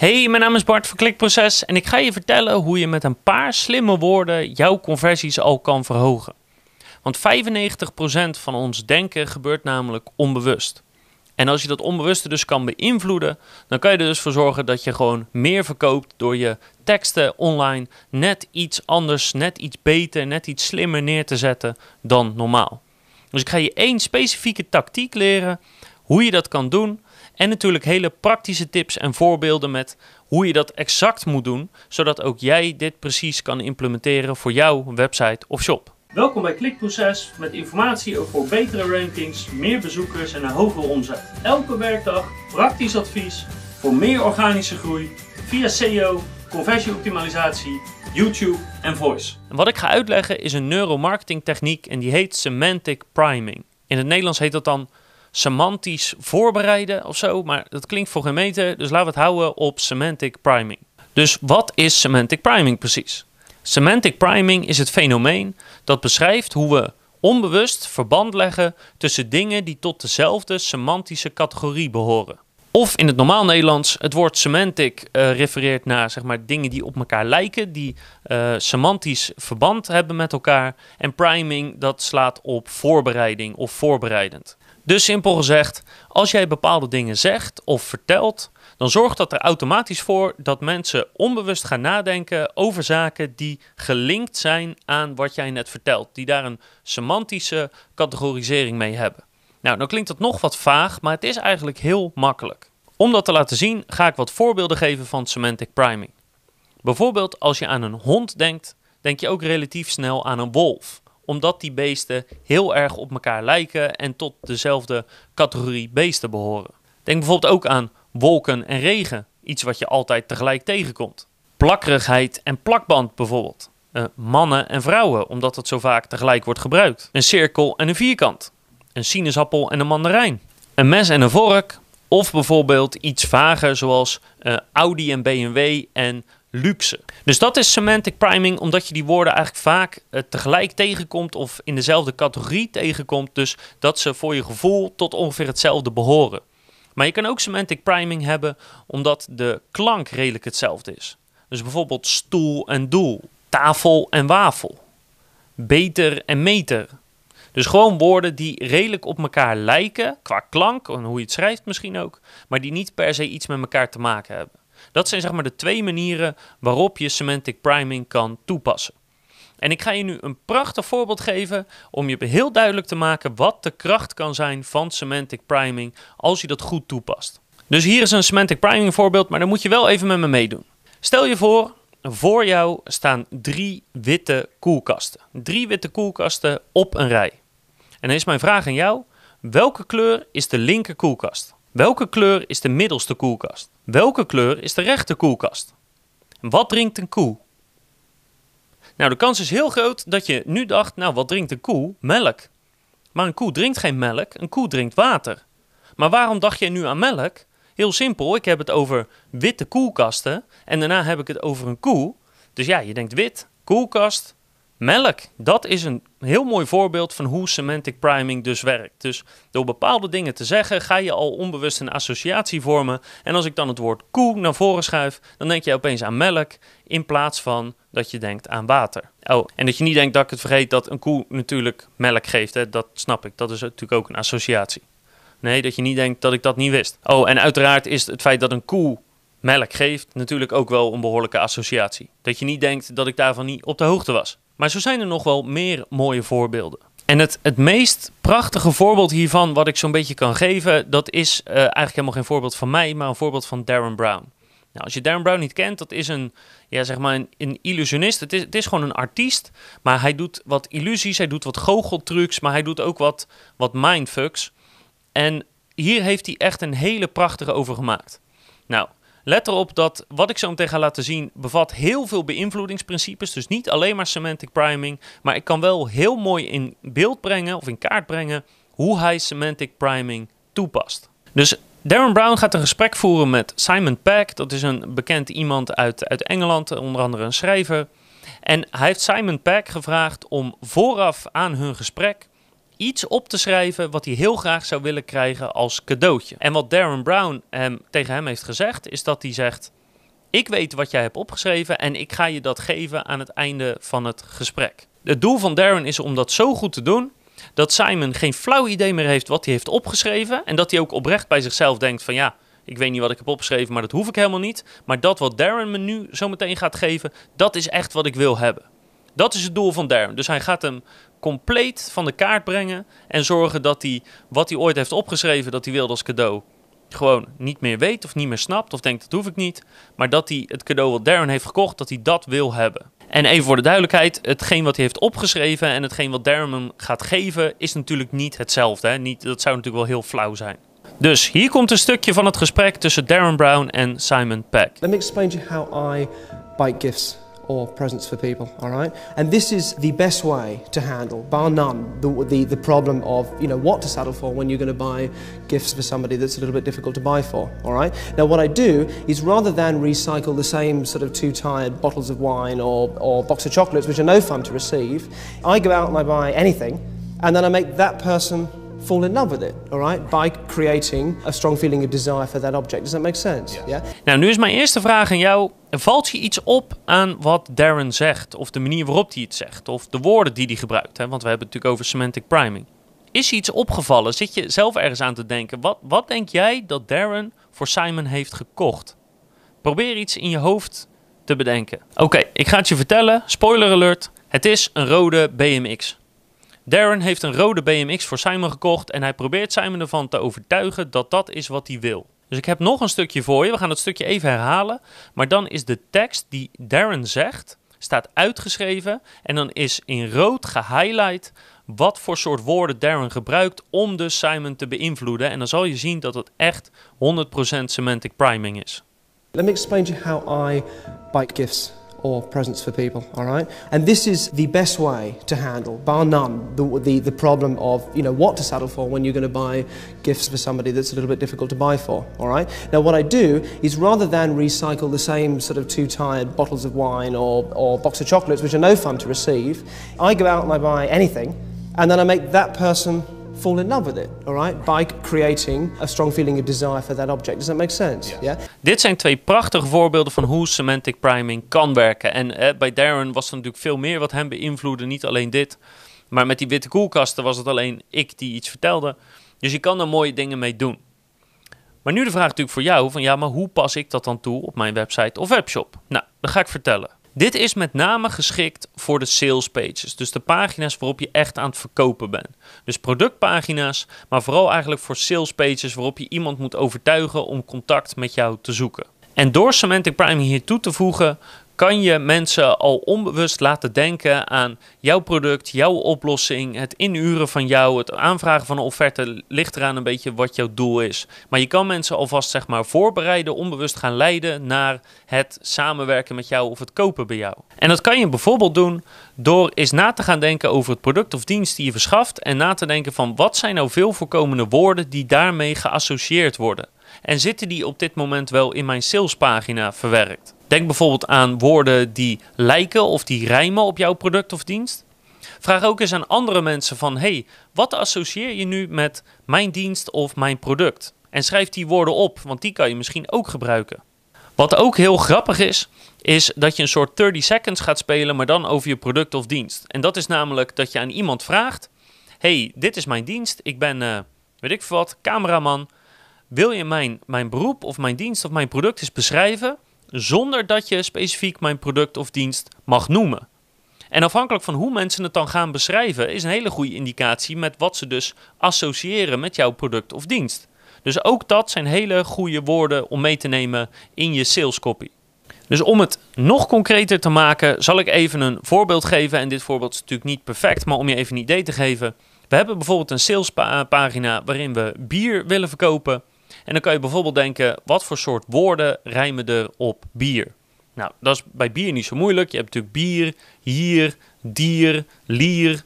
Hey, mijn naam is Bart van Klikproces en ik ga je vertellen hoe je met een paar slimme woorden jouw conversies al kan verhogen. Want 95% van ons denken gebeurt namelijk onbewust. En als je dat onbewuste dus kan beïnvloeden, dan kan je er dus voor zorgen dat je gewoon meer verkoopt door je teksten online net iets anders, net iets beter, net iets slimmer neer te zetten dan normaal. Dus ik ga je één specifieke tactiek leren hoe je dat kan doen. En natuurlijk hele praktische tips en voorbeelden met hoe je dat exact moet doen, zodat ook jij dit precies kan implementeren voor jouw website of shop. Welkom bij Klikproces met informatie over betere rankings, meer bezoekers en een hogere omzet. Elke werkdag praktisch advies voor meer organische groei via SEO, conversieoptimalisatie, YouTube en voice. En wat ik ga uitleggen is een neuromarketing techniek en die heet semantic priming. In het Nederlands heet dat dan semantisch voorbereiden of zo, maar dat klinkt voor geen meter, dus laten we het houden op semantic priming. Dus wat is semantic priming precies? Semantic priming is het fenomeen dat beschrijft hoe we onbewust verband leggen tussen dingen die tot dezelfde semantische categorie behoren. Of in het normaal Nederlands, het woord semantic uh, refereert naar zeg maar, dingen die op elkaar lijken, die uh, semantisch verband hebben met elkaar. En priming, dat slaat op voorbereiding of voorbereidend. Dus simpel gezegd, als jij bepaalde dingen zegt of vertelt, dan zorgt dat er automatisch voor dat mensen onbewust gaan nadenken over zaken die gelinkt zijn aan wat jij net vertelt, die daar een semantische categorisering mee hebben. Nou, dan klinkt dat nog wat vaag, maar het is eigenlijk heel makkelijk. Om dat te laten zien, ga ik wat voorbeelden geven van semantic priming. Bijvoorbeeld als je aan een hond denkt, denk je ook relatief snel aan een wolf omdat die beesten heel erg op elkaar lijken en tot dezelfde categorie beesten behoren. Denk bijvoorbeeld ook aan wolken en regen, iets wat je altijd tegelijk tegenkomt. Plakkerigheid en plakband bijvoorbeeld. Uh, mannen en vrouwen, omdat het zo vaak tegelijk wordt gebruikt. Een cirkel en een vierkant. Een sinaasappel en een mandarijn. Een mes en een vork. Of bijvoorbeeld iets vager, zoals uh, Audi en BMW en luxe. Dus dat is semantic priming, omdat je die woorden eigenlijk vaak uh, tegelijk tegenkomt of in dezelfde categorie tegenkomt. Dus dat ze voor je gevoel tot ongeveer hetzelfde behoren. Maar je kan ook semantic priming hebben omdat de klank redelijk hetzelfde is. Dus bijvoorbeeld stoel en doel, tafel en wafel, beter en meter. Dus gewoon woorden die redelijk op elkaar lijken, qua klank en hoe je het schrijft misschien ook, maar die niet per se iets met elkaar te maken hebben. Dat zijn zeg maar de twee manieren waarop je semantic priming kan toepassen. En ik ga je nu een prachtig voorbeeld geven om je heel duidelijk te maken wat de kracht kan zijn van semantic priming als je dat goed toepast. Dus hier is een semantic priming voorbeeld, maar dan moet je wel even met me meedoen. Stel je voor, voor jou staan drie witte koelkasten. Drie witte koelkasten op een rij. En dan is mijn vraag aan jou: welke kleur is de linker koelkast? Welke kleur is de middelste koelkast? Welke kleur is de rechter koelkast? Wat drinkt een koe? Nou, de kans is heel groot dat je nu dacht, nou, wat drinkt een koe? Melk. Maar een koe drinkt geen melk, een koe drinkt water. Maar waarom dacht jij nu aan melk? Heel simpel, ik heb het over witte koelkasten en daarna heb ik het over een koe. Dus ja, je denkt wit, koelkast, Melk, dat is een heel mooi voorbeeld van hoe semantic priming dus werkt. Dus door bepaalde dingen te zeggen, ga je al onbewust een associatie vormen. En als ik dan het woord koe naar voren schuif, dan denk je opeens aan melk in plaats van dat je denkt aan water. Oh, en dat je niet denkt dat ik het vergeet dat een koe natuurlijk melk geeft. Hè? Dat snap ik. Dat is natuurlijk ook een associatie. Nee, dat je niet denkt dat ik dat niet wist. Oh, en uiteraard is het feit dat een koe melk geeft natuurlijk ook wel een behoorlijke associatie. Dat je niet denkt dat ik daarvan niet op de hoogte was. Maar zo zijn er nog wel meer mooie voorbeelden. En het, het meest prachtige voorbeeld hiervan, wat ik zo'n beetje kan geven, dat is uh, eigenlijk helemaal geen voorbeeld van mij, maar een voorbeeld van Darren Brown. Nou, als je Darren Brown niet kent, dat is een, ja, zeg maar een, een illusionist. Het is, het is gewoon een artiest, maar hij doet wat illusies, hij doet wat goocheltrucs, maar hij doet ook wat, wat mindfucks. En hier heeft hij echt een hele prachtige over gemaakt. Nou, Let erop dat wat ik zo meteen ga laten zien bevat heel veel beïnvloedingsprincipes. Dus niet alleen maar semantic priming. Maar ik kan wel heel mooi in beeld brengen of in kaart brengen hoe hij semantic priming toepast. Dus Darren Brown gaat een gesprek voeren met Simon Peck. Dat is een bekend iemand uit, uit Engeland, onder andere een schrijver. En hij heeft Simon Peck gevraagd om vooraf aan hun gesprek iets op te schrijven wat hij heel graag zou willen krijgen als cadeautje. En wat Darren Brown hem, tegen hem heeft gezegd, is dat hij zegt: Ik weet wat jij hebt opgeschreven en ik ga je dat geven aan het einde van het gesprek. Het doel van Darren is om dat zo goed te doen dat Simon geen flauw idee meer heeft wat hij heeft opgeschreven en dat hij ook oprecht bij zichzelf denkt van ja, ik weet niet wat ik heb opgeschreven, maar dat hoef ik helemaal niet. Maar dat wat Darren me nu zo meteen gaat geven, dat is echt wat ik wil hebben. Dat is het doel van Darren. Dus hij gaat hem compleet van de kaart brengen en zorgen dat hij wat hij ooit heeft opgeschreven, dat hij wilde als cadeau, gewoon niet meer weet of niet meer snapt of denkt dat hoef ik niet. Maar dat hij het cadeau wat Darren heeft gekocht, dat hij dat wil hebben. En even voor de duidelijkheid, hetgeen wat hij heeft opgeschreven en hetgeen wat Darren hem gaat geven, is natuurlijk niet hetzelfde. Hè? Niet, dat zou natuurlijk wel heel flauw zijn. Dus hier komt een stukje van het gesprek tussen Darren Brown en Simon Peck. Let me explain to you how I buy gifts or presents for people, all right? And this is the best way to handle, bar none, the, the, the problem of, you know, what to settle for when you're going to buy gifts for somebody that's a little bit difficult to buy for, all right? Now, what I do is rather than recycle the same sort of two tired bottles of wine or, or box of chocolates, which are no fun to receive, I go out and I buy anything, and then I make that person fall in love with it, all right? By creating a strong feeling of desire for that object. Does that make sense? Yeah. yeah? Nou, nu is mijn eerste vraag aan jou. Valt je iets op aan wat Darren zegt? Of de manier waarop hij het zegt? Of de woorden die hij gebruikt? Hè? Want we hebben het natuurlijk over semantic priming. Is je iets opgevallen? Zit je zelf ergens aan te denken? Wat, wat denk jij dat Darren voor Simon heeft gekocht? Probeer iets in je hoofd te bedenken. Oké, ik ga het je vertellen. Spoiler alert. Het is een rode BMX. Darren heeft een rode BMX voor Simon gekocht en hij probeert Simon ervan te overtuigen dat dat is wat hij wil. Dus ik heb nog een stukje voor je. We gaan dat stukje even herhalen. Maar dan is de tekst die Darren zegt, staat uitgeschreven. En dan is in rood gehighlight wat voor soort woorden Darren gebruikt om dus Simon te beïnvloeden. En dan zal je zien dat het echt 100% semantic priming is. Let me explain to you how I buy gifts or presents for people, all right? And this is the best way to handle, bar none, the, the, the problem of, you know, what to settle for when you're going to buy gifts for somebody that's a little bit difficult to buy for, all right? Now, what I do is rather than recycle the same sort of two tired bottles of wine or, or box of chocolates, which are no fun to receive, I go out and I buy anything, and then I make that person fall in love with it, all right? By creating a strong feeling of desire for that object. Does that make sense? Yeah. Dit zijn twee prachtige voorbeelden van hoe semantic priming kan werken. En eh, bij Darren was er natuurlijk veel meer wat hem beïnvloedde, niet alleen dit. Maar met die witte koelkasten was het alleen ik die iets vertelde. Dus je kan er mooie dingen mee doen. Maar nu de vraag natuurlijk voor jou: van ja, maar hoe pas ik dat dan toe op mijn website of webshop? Nou, dat ga ik vertellen. Dit is met name geschikt voor de sales pages, dus de pagina's waarop je echt aan het verkopen bent. Dus productpagina's, maar vooral eigenlijk voor sales pages waarop je iemand moet overtuigen om contact met jou te zoeken. En door Semantic Priming hier toe te voegen, kan je mensen al onbewust laten denken aan jouw product, jouw oplossing, het inuren van jou, het aanvragen van een offerte ligt eraan een beetje wat jouw doel is. Maar je kan mensen alvast zeg maar voorbereiden, onbewust gaan leiden naar het samenwerken met jou of het kopen bij jou. En dat kan je bijvoorbeeld doen door eens na te gaan denken over het product of dienst die je verschaft en na te denken van wat zijn nou veel voorkomende woorden die daarmee geassocieerd worden. En zitten die op dit moment wel in mijn salespagina verwerkt? Denk bijvoorbeeld aan woorden die lijken of die rijmen op jouw product of dienst. Vraag ook eens aan andere mensen van hey, wat associeer je nu met mijn dienst of mijn product? En schrijf die woorden op, want die kan je misschien ook gebruiken. Wat ook heel grappig is, is dat je een soort 30 seconds gaat spelen, maar dan over je product of dienst. En dat is namelijk dat je aan iemand vraagt: hey, dit is mijn dienst, ik ben, uh, weet ik wat, cameraman. Wil je mijn, mijn beroep of mijn dienst of mijn product eens beschrijven? zonder dat je specifiek mijn product of dienst mag noemen. En afhankelijk van hoe mensen het dan gaan beschrijven, is een hele goede indicatie met wat ze dus associëren met jouw product of dienst. Dus ook dat zijn hele goede woorden om mee te nemen in je sales copy. Dus om het nog concreter te maken, zal ik even een voorbeeld geven. En dit voorbeeld is natuurlijk niet perfect, maar om je even een idee te geven. We hebben bijvoorbeeld een salespagina waarin we bier willen verkopen. En dan kan je bijvoorbeeld denken, wat voor soort woorden rijmen er op bier? Nou, dat is bij bier niet zo moeilijk. Je hebt natuurlijk bier, hier, dier, lier,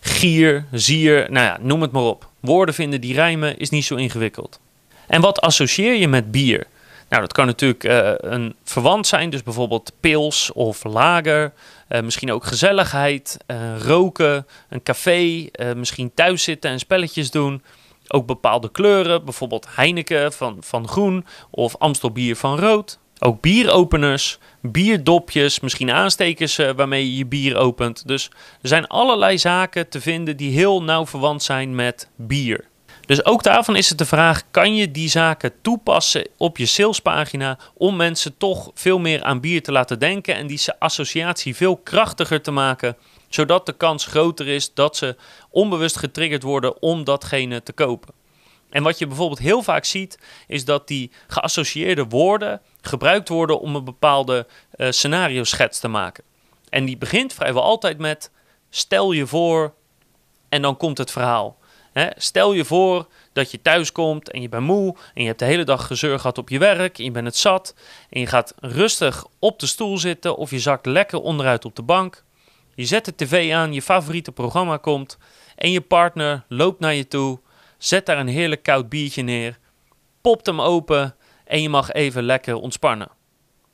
gier, zier, nou ja, noem het maar op. Woorden vinden die rijmen is niet zo ingewikkeld. En wat associeer je met bier? Nou, dat kan natuurlijk uh, een verwant zijn, dus bijvoorbeeld pils of lager. Uh, misschien ook gezelligheid, uh, roken, een café, misschien thuis zitten en spelletjes doen. Ook bepaalde kleuren, bijvoorbeeld Heineken van, van groen of Amstelbier van rood. Ook bieropeners, bierdopjes, misschien aanstekers uh, waarmee je je bier opent. Dus er zijn allerlei zaken te vinden die heel nauw verwant zijn met bier. Dus ook daarvan is het de vraag: kan je die zaken toepassen op je salespagina om mensen toch veel meer aan bier te laten denken en die associatie veel krachtiger te maken, zodat de kans groter is dat ze onbewust getriggerd worden om datgene te kopen. En wat je bijvoorbeeld heel vaak ziet, is dat die geassocieerde woorden gebruikt worden om een bepaalde uh, scenario schets te maken. En die begint vrijwel altijd met: stel je voor, en dan komt het verhaal. stel je voor dat je thuis komt en je bent moe en je hebt de hele dag gezeur gehad op je werk en je bent het zat en je gaat rustig op de stoel zitten of je zakt lekker onderuit op de bank. Je zet de tv aan, je favoriete programma komt en je partner loopt naar je toe, zet daar een heerlijk koud biertje neer, popt hem open en je mag even lekker ontspannen.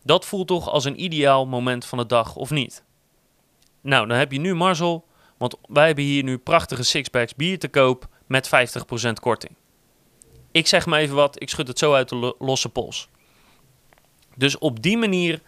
Dat voelt toch als een ideaal moment van de dag, of niet? Nou, dan heb je nu Marzel, want wij hebben hier nu prachtige sixpacks bier te koop met 50% korting. Ik zeg maar even wat, ik schud het zo uit de losse pols. Dus op die manier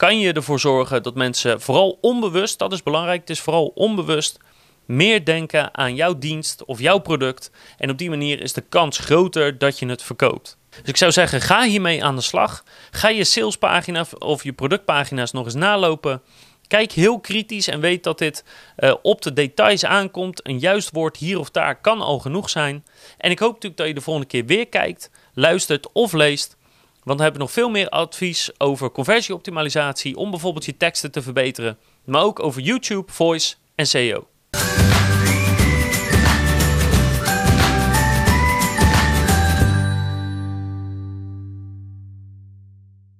kan je ervoor zorgen dat mensen vooral onbewust, dat is belangrijk, het is vooral onbewust, meer denken aan jouw dienst of jouw product. En op die manier is de kans groter dat je het verkoopt. Dus ik zou zeggen, ga hiermee aan de slag. Ga je salespagina of je productpagina's nog eens nalopen. Kijk heel kritisch en weet dat dit uh, op de details aankomt. Een juist woord hier of daar kan al genoeg zijn. En ik hoop natuurlijk dat je de volgende keer weer kijkt, luistert of leest. Want dan hebben we nog veel meer advies over conversieoptimalisatie. Om bijvoorbeeld je teksten te verbeteren. Maar ook over YouTube, voice en SEO.